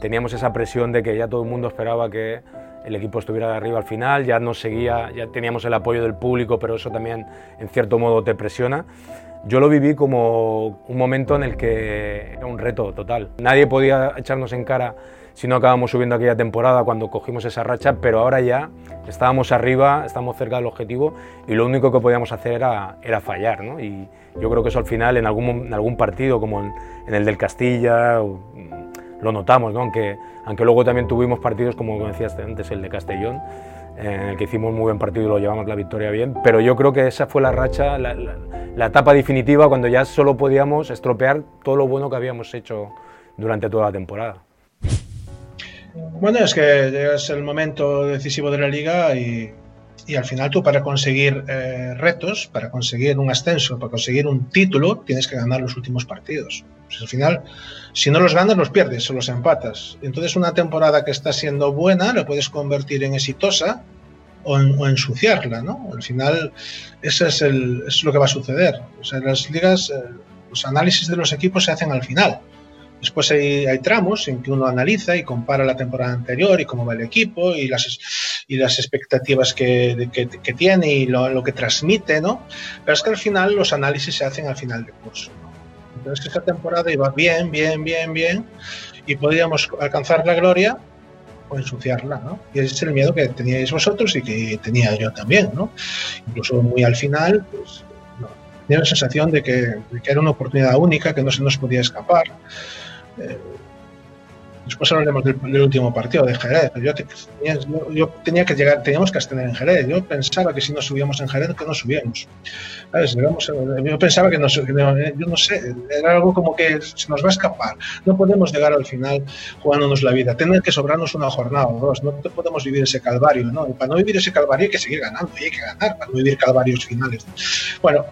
teníamos esa presión de que ya todo el mundo esperaba que el equipo estuviera de arriba al final, ya nos seguía, ya teníamos el apoyo del público, pero eso también en cierto modo te presiona. Yo lo viví como un momento en el que era un reto total. Nadie podía echarnos en cara si no acabamos subiendo aquella temporada cuando cogimos esa racha, pero ahora ya estábamos arriba, estamos cerca del objetivo y lo único que podíamos hacer era, era fallar. ¿no? Y yo creo que eso al final en algún, en algún partido, como en, en el del Castilla, lo notamos, ¿no? aunque, aunque luego también tuvimos partidos como decías antes, el de Castellón, en el que hicimos muy buen partido y lo llevamos la victoria bien, pero yo creo que esa fue la racha, la, etapa definitiva cuando ya solo podíamos estropear todo lo bueno que habíamos hecho durante toda la temporada. Bueno, es que es el momento decisivo de la liga y, y al final tú para conseguir eh, retos, para conseguir un ascenso, para conseguir un título, tienes que ganar los últimos partidos. Al final, si no los ganas, los pierdes o los empatas. Entonces una temporada que está siendo buena la puedes convertir en exitosa o, en, o ensuciarla, ¿no? Al final, eso es, el, es lo que va a suceder. O sea, las ligas, eh, los análisis de los equipos se hacen al final. Después hay, hay, tramos en que uno analiza y compara la temporada anterior y cómo va el equipo y las, y las expectativas que, que, tiene y lo, lo, que transmite, ¿no? Pero es que al final los análisis se hacen al final del curso. Entonces esta temporada iba bien, bien, bien, bien y podíamos alcanzar la gloria o ensuciarla, ¿no? Y ese es el miedo que teníais vosotros y que tenía yo también, ¿no? Incluso muy al final, pues, tenía la sensación de que, de que era una oportunidad única, que no se nos podía escapar. Eh, después hablaremos del, del, último partido de Jerez. Yo, tenía, yo, tenía que llegar, teníamos que ascender en Jerez. Yo pensaba que si no subíamos en Jerez, que no subíamos. ¿Sabes? yo pensaba que no, yo no sé, era algo como que se nos va a escapar. No podemos llegar al final jugándonos la vida. Tener que sobrarnos una jornada o dos. No podemos vivir ese calvario, ¿no? Y para no vivir ese calvario hay que seguir ganando y hay que ganar para no vivir calvarios finales. Bueno,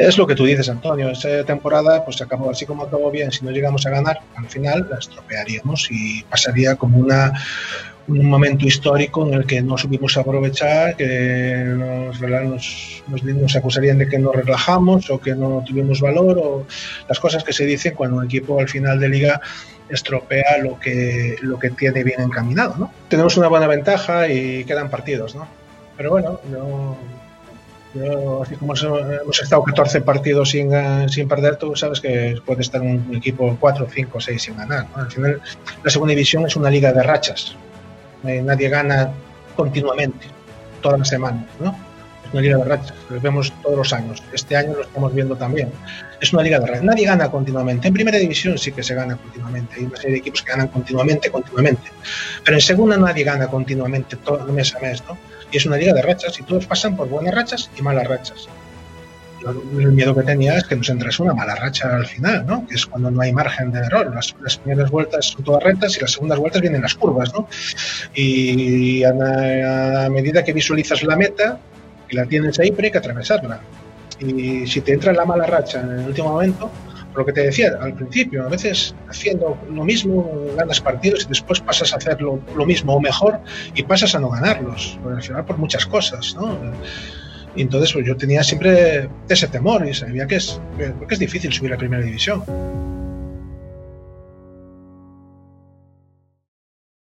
es lo que tú dices, Antonio. Esa temporada pues acabó así como acabó bien. Si no llegamos a ganar, al final la estropearíamos y pasaría como una, un momento histórico en el que no supimos aprovechar, que nos, nos, nos, acusarían de que nos relajamos o que no tuvimos valor o las cosas que se dicen cuando un equipo al final de liga estropea lo que, lo que tiene bien encaminado. ¿no? Tenemos una buena ventaja y quedan partidos, ¿no? Pero bueno, yo así como hemos estado 14 partidos sin, uh, sin perder, tú sabes que puede estar un equipo 4, 5, 6 sin ganar. ¿no? Al final, la segunda división es una liga de rachas. Eh, nadie gana continuamente, todas las semanas. ¿no? Una liga de rachas, lo vemos todos los años. Este año lo estamos viendo también. Es una liga de rachas. Nadie gana continuamente. En primera división sí que se gana continuamente. Hay una serie de equipos que ganan continuamente, continuamente. Pero en segunda nadie gana continuamente, todo, mes a mes. ¿no? y es una liga de rachas y todos pasan por buenas rachas y malas rachas. el miedo que tenía es que nos entrase una mala racha al final, ¿no? que es cuando no hay margen de error. Las, las primeras vueltas son todas rectas y las segundas vueltas vienen las curvas. ¿no? Y a, a, medida que visualizas la meta y la tienes ahí, pero hay que atravesarla. Y si te entra la mala racha en el último momento, lo que te decía al principio, a veces haciendo lo mismo ganas partidos y después pasas a hacer lo, lo mismo o mejor y pasas a no ganarlos, al final por muchas cosas, ¿no? Y entonces pues, yo tenía siempre ese temor y sabía que es, que es difícil subir a primera división.